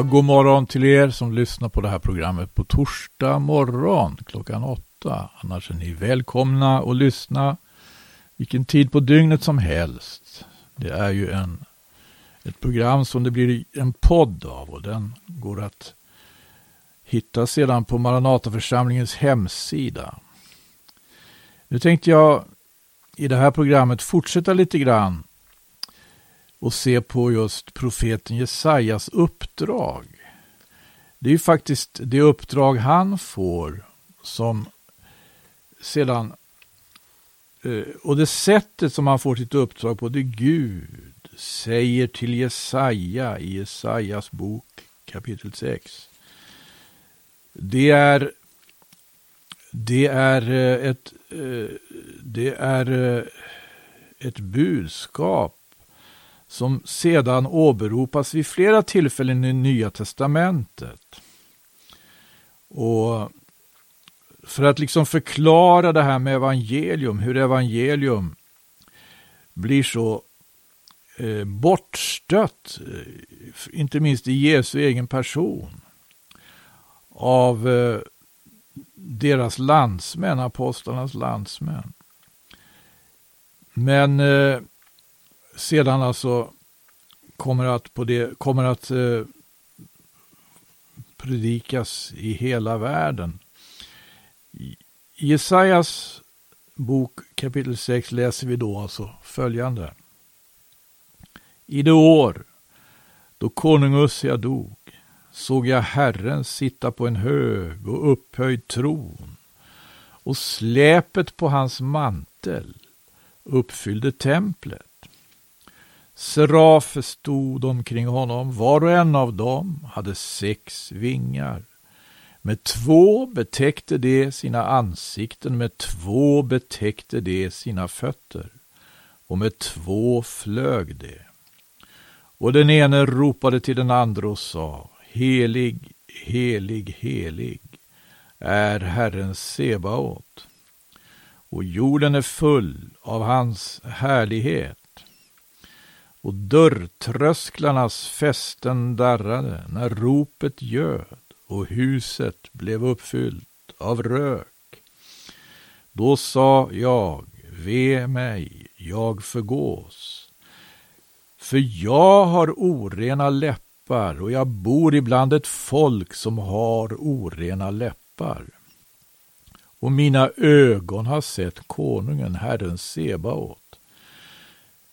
Ja, god morgon till er som lyssnar på det här programmet på torsdag morgon klockan åtta. Annars är ni välkomna att lyssna vilken tid på dygnet som helst. Det är ju en, ett program som det blir en podd av och den går att hitta sedan på Maranataförsamlingens hemsida. Nu tänkte jag i det här programmet fortsätta lite grann och se på just profeten Jesajas uppdrag. Det är ju faktiskt det uppdrag han får som sedan eh, och det sättet som han får sitt uppdrag på, det Gud säger till Jesaja i Jesajas bok kapitel 6. Det är, det är eh, ett, eh, det är ett budskap som sedan åberopas vid flera tillfällen i Nya Testamentet. Och för att liksom förklara det här med evangelium, hur evangelium blir så eh, bortstött, eh, inte minst i Jesu egen person, av eh, deras landsmän, apostlarnas landsmän. Men eh, sedan alltså kommer att, på det, kommer att eh, predikas i hela världen. I Jesajas bok kapitel 6 läser vi då alltså följande. I det år då konung Ussia dog såg jag Herren sitta på en hög och upphöjd tron och släpet på hans mantel uppfyllde templet. Serafer stod omkring honom, var och en av dem hade sex vingar. Med två betäckte de sina ansikten, med två betäckte de sina fötter, och med två flög de. Och den ene ropade till den andra och sa, Helig, helig, helig är Herren Sebaot, och jorden är full av hans härlighet och dörrtrösklarnas fästen darrade när ropet göd och huset blev uppfyllt av rök. Då sa jag, ve mig, jag förgås. För jag har orena läppar och jag bor ibland ett folk som har orena läppar. Och mina ögon har sett konungen, Herren Sebaot.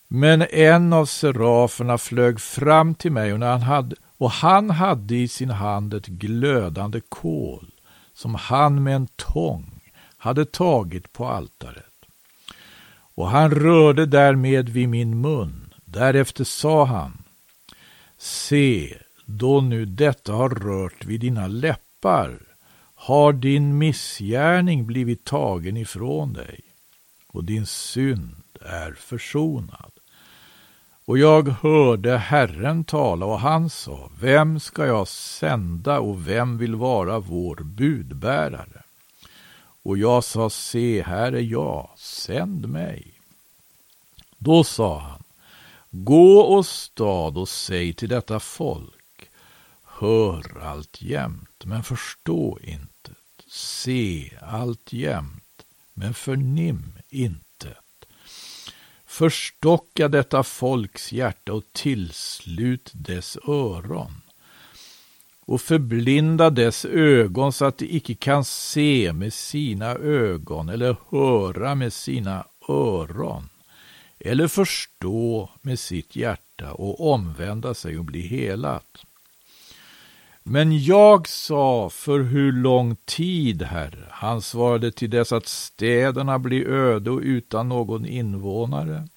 Men en av seraferna flög fram till mig och, när han hade, och han hade i sin hand ett glödande kol som han med en tång hade tagit på altaret. Och han rörde därmed vid min mun. Därefter sa han, Se, då nu detta har rört vid dina läppar har din missgärning blivit tagen ifrån dig och din synd är försonad. Och jag hörde Herren tala och han sa, vem ska jag sända och vem vill vara vår budbärare? Och jag sa, se, här är jag, sänd mig. Då sa han, gå och stad och säg till detta folk, hör alltjämt, men förstå inte, se alltjämt, men förnim inte Förstocka detta folks hjärta och tillslut dess öron och förblinda dess ögon så att de icke kan se med sina ögon eller höra med sina öron eller förstå med sitt hjärta och omvända sig och bli helat. Men jag sa, för hur lång tid, Herre? Han svarade, till dess att städerna blir öde och utan någon invånare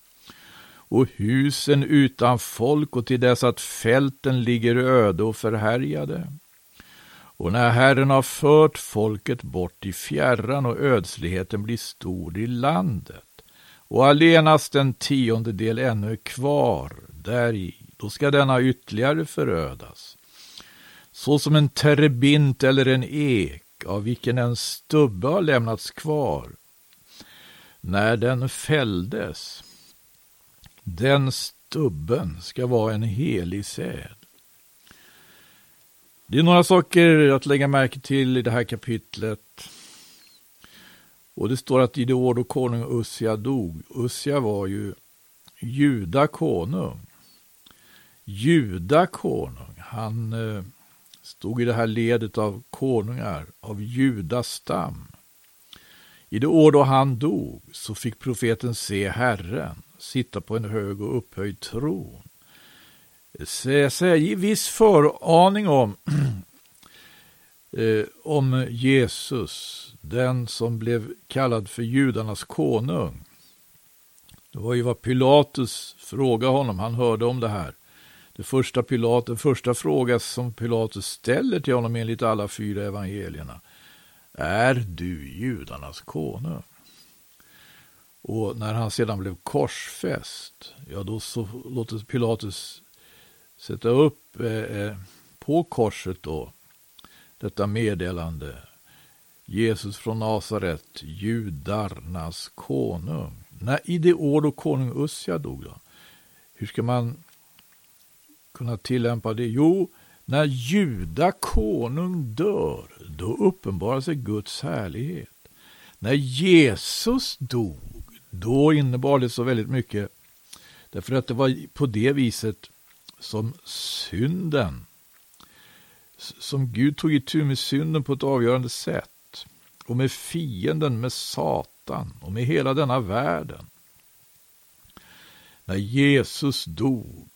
och husen utan folk och till dess att fälten ligger öde och förhärjade. Och när Herren har fört folket bort i fjärran och ödsligheten blir stor i landet och allenast en tiondedel ännu är kvar däri, då ska denna ytterligare förödas såsom en terebint eller en ek av vilken en stubbe har lämnats kvar. När den fälldes, den stubben ska vara en helig säd. Det är några saker att lägga märke till i det här kapitlet. Och det står att i det år då konung Ussia dog, Ussia var ju Juda konung. Juda konung, han eh, stod i det här ledet av konungar av Judas stam. I det år då han dog så fick profeten se Herren sitta på en hög och upphöjd tron. Säg viss föraning om, eh, om Jesus, den som blev kallad för judarnas konung. Det var ju vad Pilatus frågade honom, han hörde om det här. Det första Pilat, den första fråga som Pilatus ställer till honom enligt alla fyra evangelierna. Är du judarnas konung? Och när han sedan blev korsfäst, ja då så låter Pilatus sätta upp eh, eh på korset då detta meddelande. Jesus från Nasaret, judarnas konung. När, I det år då konung Ussia dog då, hur ska man kunna tillämpa det? Jo, när juda konung dör, då uppenbarar sig Guds härlighet. När Jesus dog, då innebar det så väldigt mycket. Därför att det var på det viset som synden, som Gud tog itu med synden på ett avgörande sätt. Och med fienden, med Satan och med hela denna världen. När Jesus dog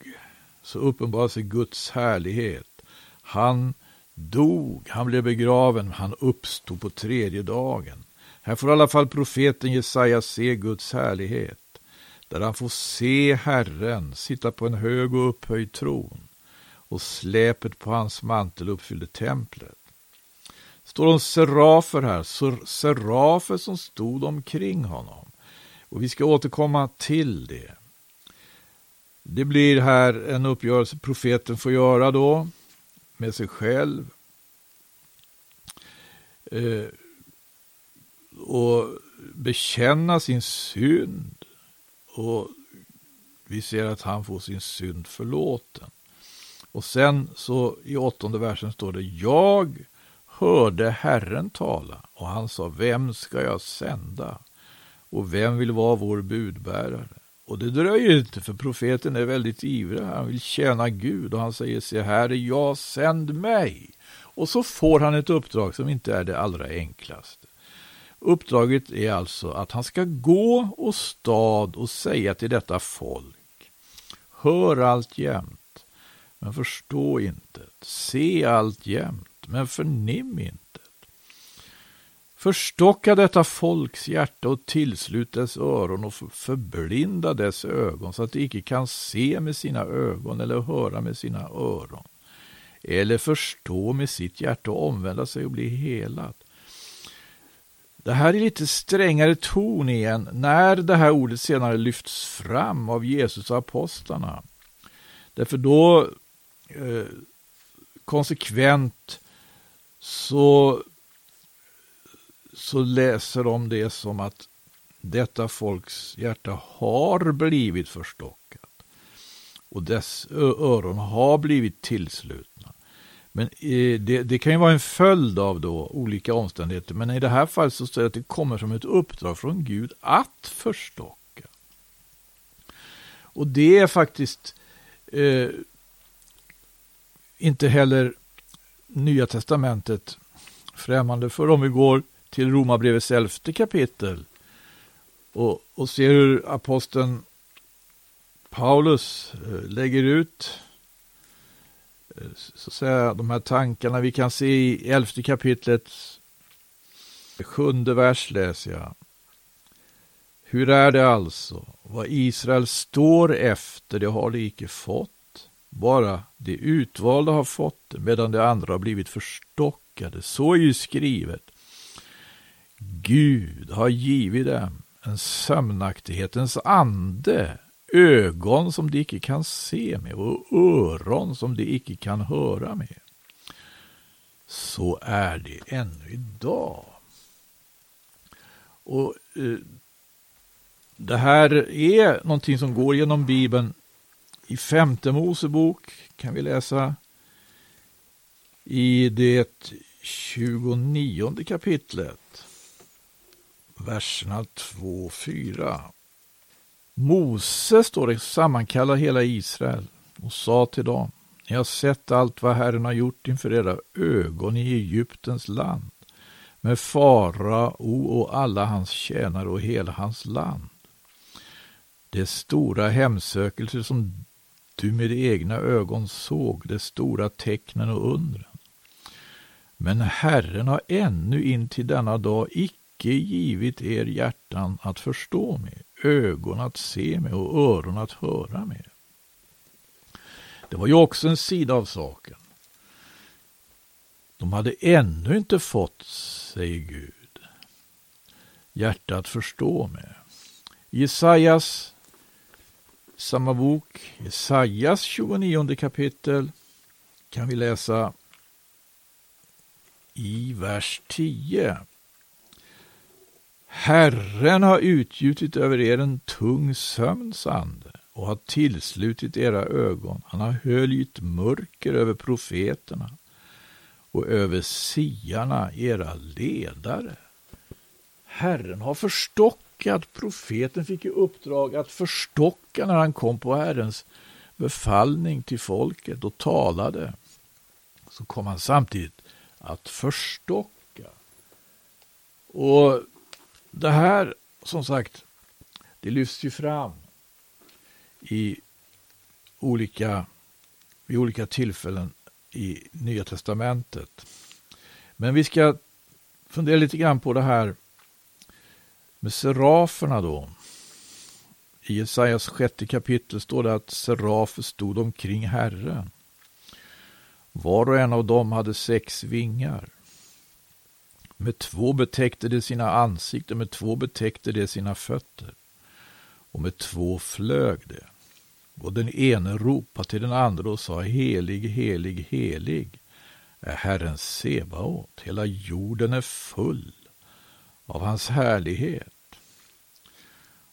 så uppenbarade sig Guds härlighet. Han dog, han blev begraven, han uppstod på tredje dagen. Här får i alla fall profeten Jesaja se Guds härlighet, där han får se Herren sitta på en hög och upphöjd tron och släpet på hans mantel uppfyllde templet. Står om serafer här, serafer som stod omkring honom. Och vi ska återkomma till det. Det blir här en uppgörelse profeten får göra då med sig själv. Eh, och bekänna sin synd. Och vi ser att han får sin synd förlåten. Och sen så i åttonde versen står det Jag hörde Herren tala och han sa Vem ska jag sända? Och vem vill vara vår budbärare? Och det dröjer inte för profeten är väldigt ivrig. Han vill tjäna Gud och han säger Se här är jag, sänd mig. Och så får han ett uppdrag som inte är det allra enklaste. Uppdraget är alltså att han ska gå och stad och säga till detta folk. Hör allt jämt, men förstå inte. Se allt jämt, men förnim inte. Förstocka detta folks hjärta och tillslut dess öron och förblinda dess ögon så att de icke kan se med sina ögon eller höra med sina öron eller förstå med sitt hjärta och omvända sig och bli helat. Det här är lite strängare ton igen när det här ordet senare lyfts fram av Jesus och apostlarna. Därför då eh, konsekvent så så läser de det som att detta folks hjärta har blivit förstockat och dess öron har blivit tillslutna. Men eh, det, det, kan ju vara en följd av då olika omständigheter, men i det här fallet så står det att det kommer som ett uppdrag från Gud att förstocka. Och det är faktiskt eh, inte heller Nya Testamentet främmande för om vi går till Romarbrevets elfte kapitel och, och ser hur aposteln Paulus eh, lägger ut eh, så att säga, de här tankarna. Vi kan se i elfte kapitlet, sjunde vers läser jag. Hur är det alltså? Vad Israel står efter, det har de icke fått. Bara de utvalda har fått det, medan de andra har blivit förstockade. Så är ju skrivet. Gud har givit dem en sömnaktighetens ande, ögon som de icke kan se med och öron som de icke kan höra med. Så är det ännu idag. Och eh, Det här är någonting som går genom Bibeln. I femte Mosebok kan vi läsa i det 29 kapitlet, verserna 2 4. Mose, står det, sammankallar hela Israel och sa till dem, ni har sett allt vad Herren har gjort inför era ögon i Egyptens land med farao och alla hans tjänare och hela hans land. Det stora hemsökelser som du med egna ögon såg, de stora tecknen och undren. Men Herren har ännu in till denna dag icke icke givit er hjärtan att förstå med, ögon att se med och öron att höra med. Det var ju också en sida av saken. De hade ännu inte fått, säger Gud, hjärta att förstå med. Jesajas, samma bok, Jesajas 29 kapitel, kan vi läsa i vers 10. Herren har utgjutit över er en tung sömns ande och har tillslutit era ögon. Han har höljt mörker över profeterna och över siarna, era ledare. Herren har förstockat. Profeten fick i uppdrag att förstocka när han kom på Herrens befallning till folket och talade. Så kom han samtidigt att förstocka. Och det här, som sagt, det lyfts ju fram i olika, vid olika tillfällen i Nya Testamentet. Men vi ska fundera lite grann på det här med seraferna då. I Jesajas sjätte kapitel står det att serafer stod omkring Herren. Var och en av dem hade sex vingar. Med två betäckte de sina ansikten, med två betäckte de sina fötter och med två flög de. Och den ene ropade till den andra och sa helig, helig, helig är Herren Sebaot. Hela jorden är full av hans härlighet.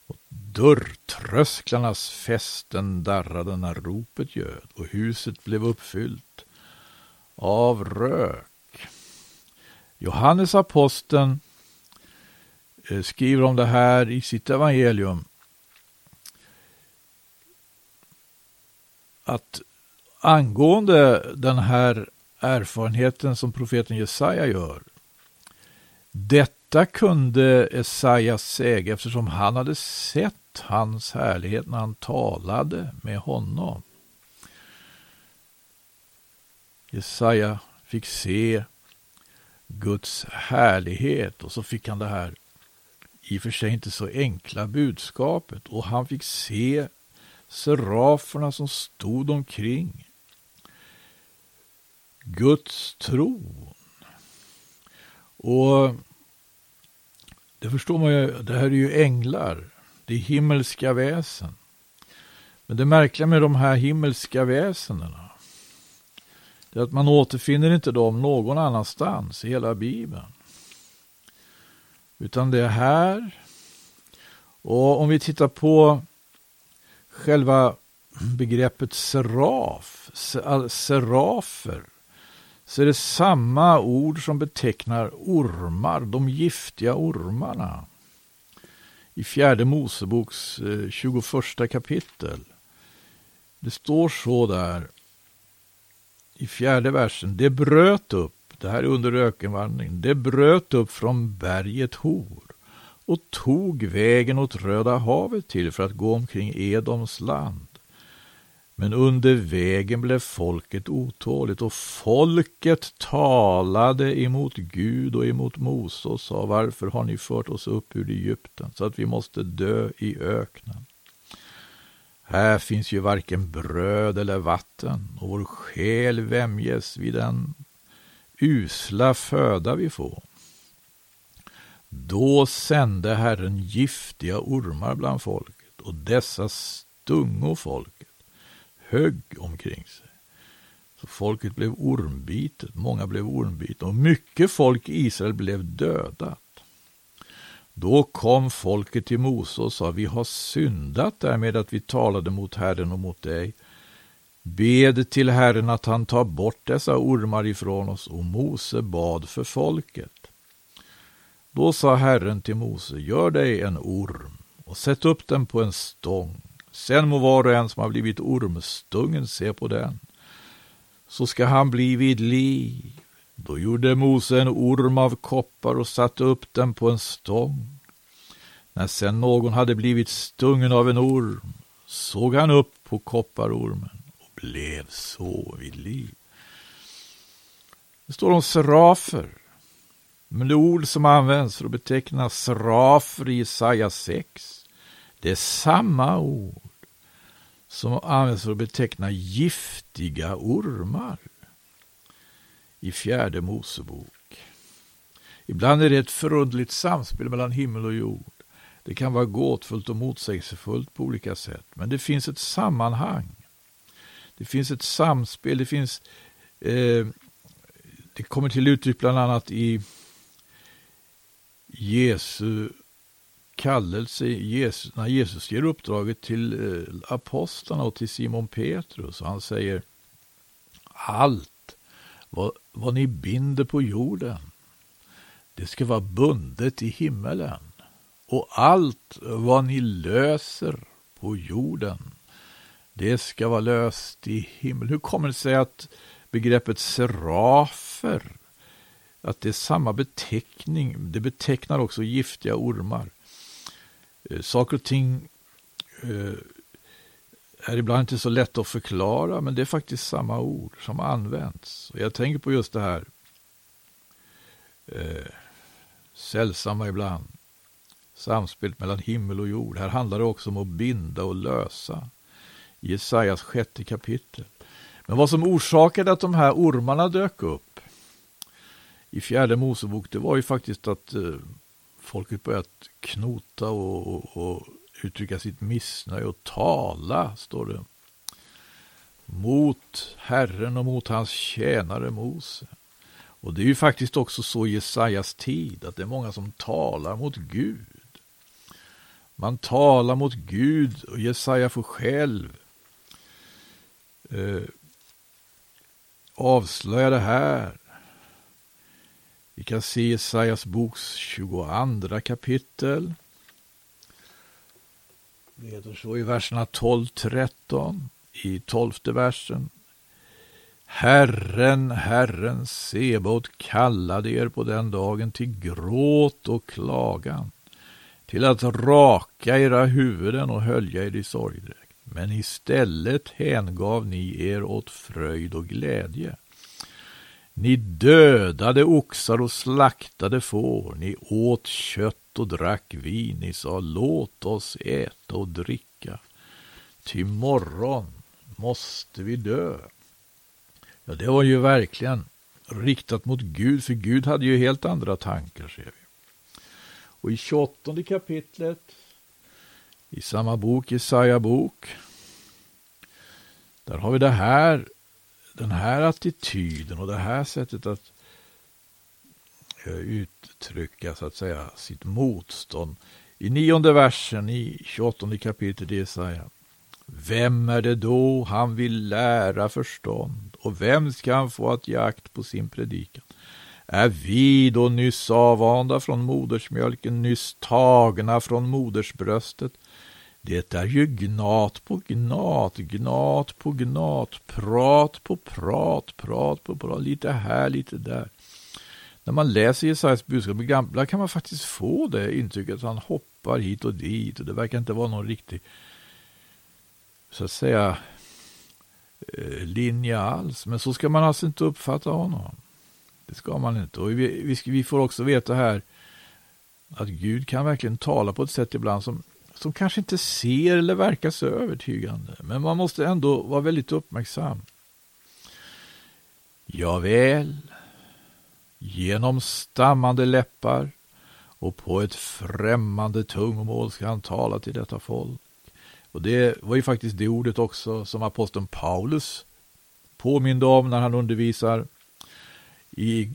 Och dörrtrösklarnas fästen darrade när ropet ljöd och huset blev uppfyllt av rök. Johannes aposteln eh, skriver om det här i sitt evangelium att angående den här erfarenheten som profeten Jesaja gör. Detta kunde Jesaja säga eftersom han hade sett hans härlighet när han talade med honom. Jesaja fick se Guds härlighet och så fick han det här i och för sig inte så enkla budskapet och han fick se seraferna som stod omkring Guds tron. Och det förstår man ju, det här är ju änglar, det är himmelska väsen. Men det märkliga med de här himmelska väsendena det är att man återfinner inte dem någon annanstans i hela Bibeln. Utan det är här. Och om vi tittar på själva begreppet seraf, serafer, så är det samma ord som betecknar ormar, de giftiga ormarna. I fjärde Moseboks eh, 21 kapitel. Det står så där i fjärde versen. Det bröt upp, det här är under ökenvandringen, det bröt upp från berget Hor och tog vägen åt Röda havet till för att gå omkring Edoms land. Men under vägen blev folket otåligt och folket talade emot Gud och emot Mose och sa varför har ni fört oss upp ur Egypten så att vi måste dö i öknen. Här finns ju varken bröd eller vatten och vår själ vämjes vid den usla föda vi får. Då sände Herren giftiga ormar bland folket och dessa stungo folket, högg omkring sig. Så folket blev ormbitet, många blev ormbitna och mycket folk i Israel blev dödat. Då kom folket till Mose och sa, vi har syndat därmed att vi talade mot Herren och mot dig. Bed till Herren att han tar bort dessa ormar ifrån oss och Mose bad för folket. Då sa Herren till Mose, gör dig en orm och sätt upp den på en stång. Sen må var och en som har blivit ormstungen se på den. Så ska han bli vid liv. Då gjorde Mose en orm av koppar och satte upp den på en stång. När sen någon hade blivit stungen av en orm såg han upp på kopparormen och blev så vid liv. Det står om serafer. Men det ord som används för att beteckna serafer i Jesaja 6, det är samma ord som används för att beteckna giftiga ormar i fjärde Mosebok. Ibland är det ett förundligt samspel mellan himmel och jord. Det kan vara gåtfullt och motsägelsefullt på olika sätt, men det finns ett sammanhang. Det finns ett samspel, det finns eh, det kommer till uttryck bland annat i Jesu kallelse, Jesus, när Jesus ger uppdraget till eh, apostlarna och till Simon Petrus. Och han säger allt vad, vad ni binder på jorden, det ska vara bundet i himmelen. Och allt vad ni löser på jorden, det ska vara löst i himmelen. Hur kommer det sig att begreppet serafer, att det är samma beteckning, det betecknar också giftiga ormar. Eh, saker och ting eh, är ibland inte så lätt att förklara, men det är faktiskt samma ord som används. Och jag tänker på just det här eh, sällsamma ibland, samspelet mellan himmel och jord. Här handlar det också om att binda och lösa. I Jesajas sjätte kapitel. Men vad som orsakade att de här ormarna dök upp i fjärde Mosebok, det var ju faktiskt att eh, folket börjat knota och, och, och uttrycka sitt missnöje och tala, står det, mot Herren och mot hans tjänare Mose. Och det är ju faktiskt också så i Jesajas tid, att det är många som talar mot Gud. Man talar mot Gud och Jesaja får själv eh, avslöja det här. Vi kan se Jesajas boks 22 kapitel. Det heter så i verserna 12-13, i tolfte versen. Herren, Herren Sebot kallade er på den dagen till gråt och klagan, till att raka era huvuden och hölja er i sorgdräkt. Men istället hängav ni er åt fröjd och glädje. Ni dödade oxar och slaktade får, ni åt kött och drack vin, ni sa låt oss äta och dricka, ty morgon måste vi dö. Ja, det var ju verkligen riktat mot Gud, för Gud hade ju helt andra tankar, ser vi. Och i 28 kapitlet i samma bok, Jesaja bok, där har vi det här, den här attityden och det här sättet att eh, uttrycka så att säga sitt motstånd. I nionde versen i 28 kapitlet i Jesaja. Vem är det då han vill lära förstånd och vem ska han få att ge akt på sin predikan? Är vi då nyss avvanda från modersmjölken, nyss tagna från modersbröstet? Det är ju gnat på gnat, gnat på gnat, prat på prat, prat på prat, lite här, lite där. När man läser Jesajas budskap i gamla kan man faktiskt få det intrycket att han hoppar hit och dit och det verkar inte vara någon riktig, så att säga, eh, linje alls. Men så ska man alltså inte uppfatta honom. Det ska man inte. Och vi, vi, vi får också veta här att Gud kan verkligen tala på ett sätt ibland som som kanske inte ser eller verkar så övertygande. Men man måste ändå vara väldigt uppmärksam. Javäl, genom stammande läppar och på ett främmande tungomål ska han tala till detta folk. Och det var ju faktiskt det ordet också som aposteln Paulus påminde om när han undervisar i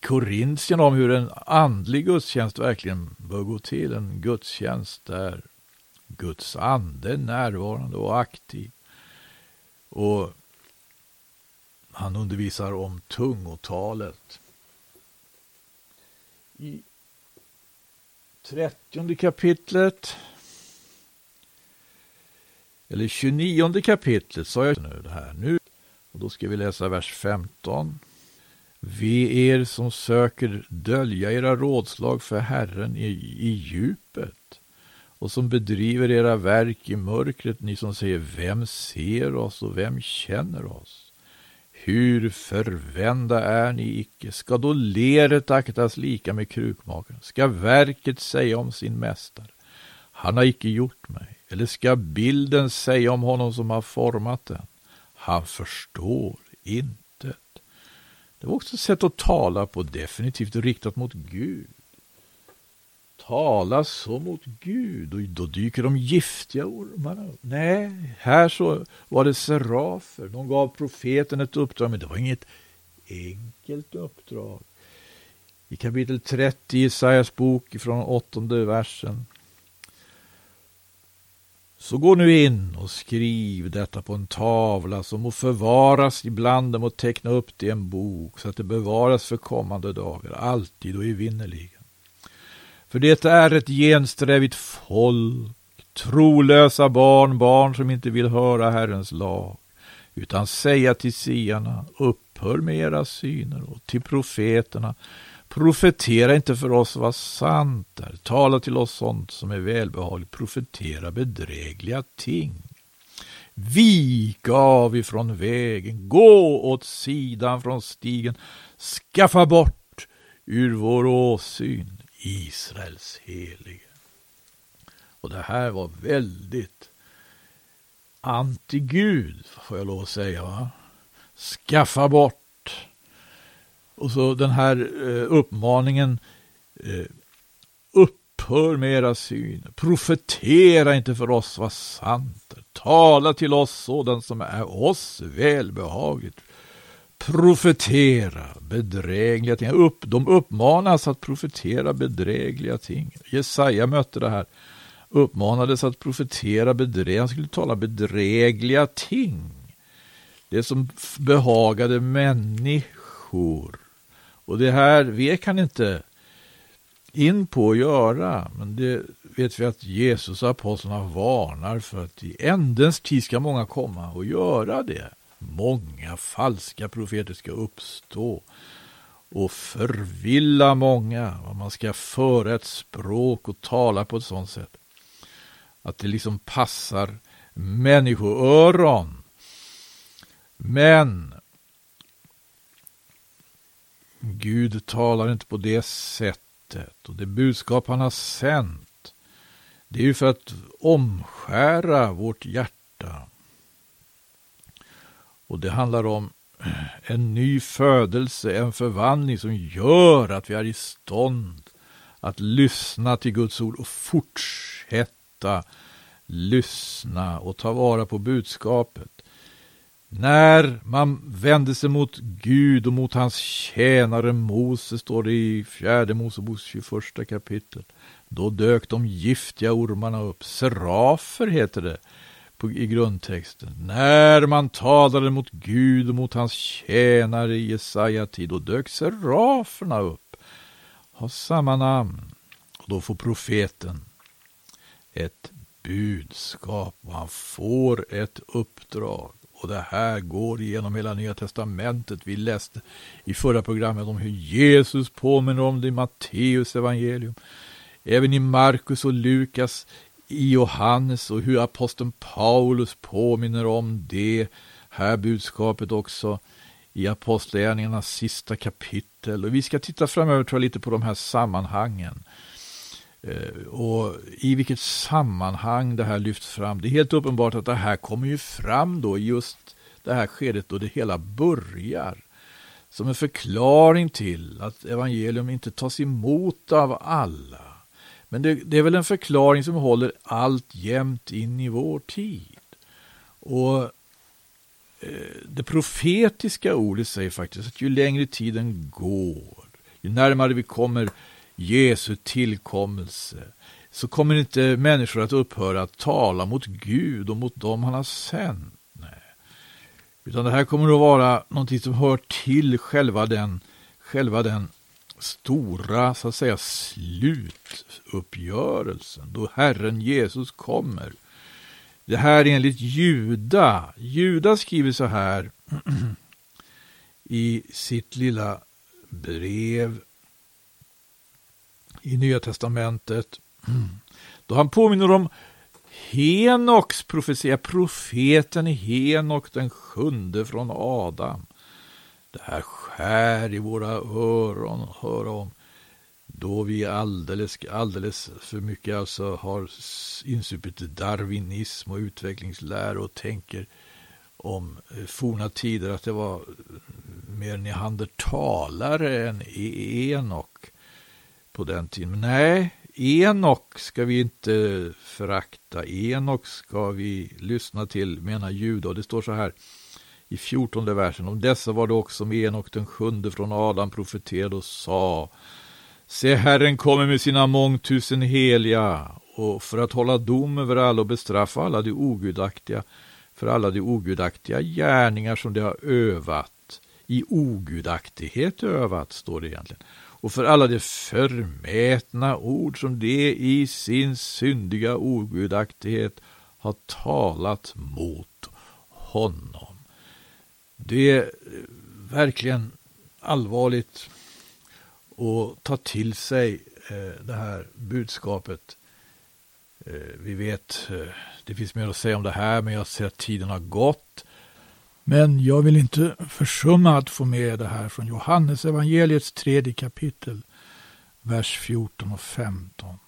Korintien om hur en andlig gudstjänst verkligen bör gå till. En gudstjänst där Guds ande är närvarande och aktiv. Och han undervisar om tungotalet. I trettionde kapitlet eller 29 kapitlet sa jag nu det här nu. Och då ska vi läsa vers 15. Ve er som söker dölja era rådslag för Herren i, i djupet och som bedriver era verk i mörkret, ni som säger vem ser oss och vem känner oss? Hur förvända är ni icke? Ska då leret aktas lika med krukmakaren? Ska verket säga om sin mästare? Han har icke gjort mig. Eller ska bilden säga om honom som har format den? Han förstår intet. Det var också ett sätt att tala på, definitivt riktat mot Gud. Tala så mot Gud, och då dyker de giftiga ormarna upp. Nej, här så var det serafer. De gav profeten ett uppdrag, men det var inget enkelt uppdrag. I kapitel 30 i Isaias bok från åttonde versen så gå nu in och skriv detta på en tavla som må förvaras ibland dem och teckna upp det i en bok så att det bevaras för kommande dagar, alltid och evinnerligen. För det är ett gensträvigt folk, trolösa barn, barn som inte vill höra Herrens lag, utan säga till siarna, upphör med era syner och till profeterna, Profetera inte för oss vad sant är. Tala till oss sånt som är välbehagligt. Profetera bedrägliga ting. Vik av ifrån vägen. Gå åt sidan från stigen. Skaffa bort ur vår åsyn Israels helige. Och det här var väldigt anti-Gud, får jag lov att säga. Va? Skaffa bort och så den här eh, uppmaningen eh, Upphör med era syner, profetera inte för oss vad sant är. Tala till oss sådant som är oss välbehagligt. Profetera bedrägliga ting. Upp, de uppmanas att profetera bedrägliga ting. Jesaja mötte det här. Uppmanades att profetera bedrägliga, han skulle tala bedrägliga ting. Det som behagade människor. Och det här vek han inte in på att göra. Men det vet vi att Jesus och apostlarna varnar för att i ändens tid ska många komma och göra det. Många falska profeter ska uppstå och förvilla många. Man ska föra ett språk och tala på ett sådant sätt att det liksom passar människoöron. Men Gud talar inte på det sättet. Och det budskap han har sänt, det är ju för att omskära vårt hjärta. Och det handlar om en ny födelse, en förvandling som gör att vi är i stånd att lyssna till Guds ord och fortsätta lyssna och ta vara på budskapet. När man vände sig mot Gud och mot hans tjänare Mose, står det i fjärde Moseboks 21 kapitel. Då dök de giftiga ormarna upp. Serafer heter det på, i grundtexten. När man talade mot Gud och mot hans tjänare i Jesaja tid, då dök seraferna upp. Har samma namn. Och då får profeten ett budskap och han får ett uppdrag. Och det här går igenom hela Nya Testamentet. Vi läste i förra programmet om hur Jesus påminner om det i Matteus evangelium. Även i Markus och Lukas, i Johannes och hur aposteln Paulus påminner om det här budskapet också i Apostlagärningarnas sista kapitel. Och vi ska titta framöver tror jag, lite på de här sammanhangen. Eh, och i vilket sammanhang det här lyfts fram. Det är helt uppenbart att det här kommer ju fram då just det här skedet då det hela börjar. Som en förklaring till att evangelium inte tas emot av alla. Men det, det är väl en förklaring som håller allt jämt in i vår tid. Och eh, det profetiska ordet säger faktiskt att ju längre tiden går, ju närmare vi kommer Jesu tillkommelse så kommer inte människor att upphöra att tala mot Gud och mot dem han har sänt. Nej. Utan det här kommer att vara någonting som hör till själva den, själva den stora, så att säga, slutuppgörelsen, då Herren Jesus kommer. Det här enligt Juda. Juda skriver så här i sitt lilla brev i Nya Testamentet. Då han påminner om Henoks profetia, profeten Henok, den sjunde från Adam. Det här skär i våra öron att höra om då vi alldeles, alldeles för mycket alltså har insupit darwinism och utvecklingslära och tänker om eh, forna tider att det var mer neandertalare än e- Enok på den tiden. Men nej, Enok ska vi inte förakta. Enok ska vi lyssna till, menar Juda. Och det står så här i fjortonde versen. Om dessa var det också med Enok den sjunde från Adam profeterade och sa Se, Herren kommer med sina mångtusen heliga och för att hålla dom över alla och bestraffa alla de ogudaktiga för alla de ogudaktiga gärningar som de har övat i ogudaktighet övat, står det egentligen och för alla de förmätna ord som de i sin syndiga ogudaktighet har talat mot honom. Det är eh, verkligen allvarligt att ta till sig eh, det här budskapet. Eh, vi vet, det finns mer att säga om det här, men jag ser att tiden har gått. Men jag vill inte försumma att få med det här från Johannes evangeliets tredje kapitel, vers 14 och 15.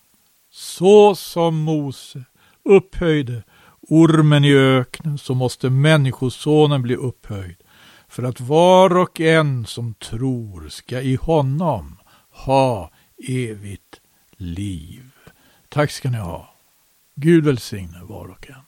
Så som Mose upphöjde ormen i öknen så måste människosonen bli upphöjd för att var och en som tror ska i honom ha evigt liv. Tack ska ni ha. Gud välsigne var och en.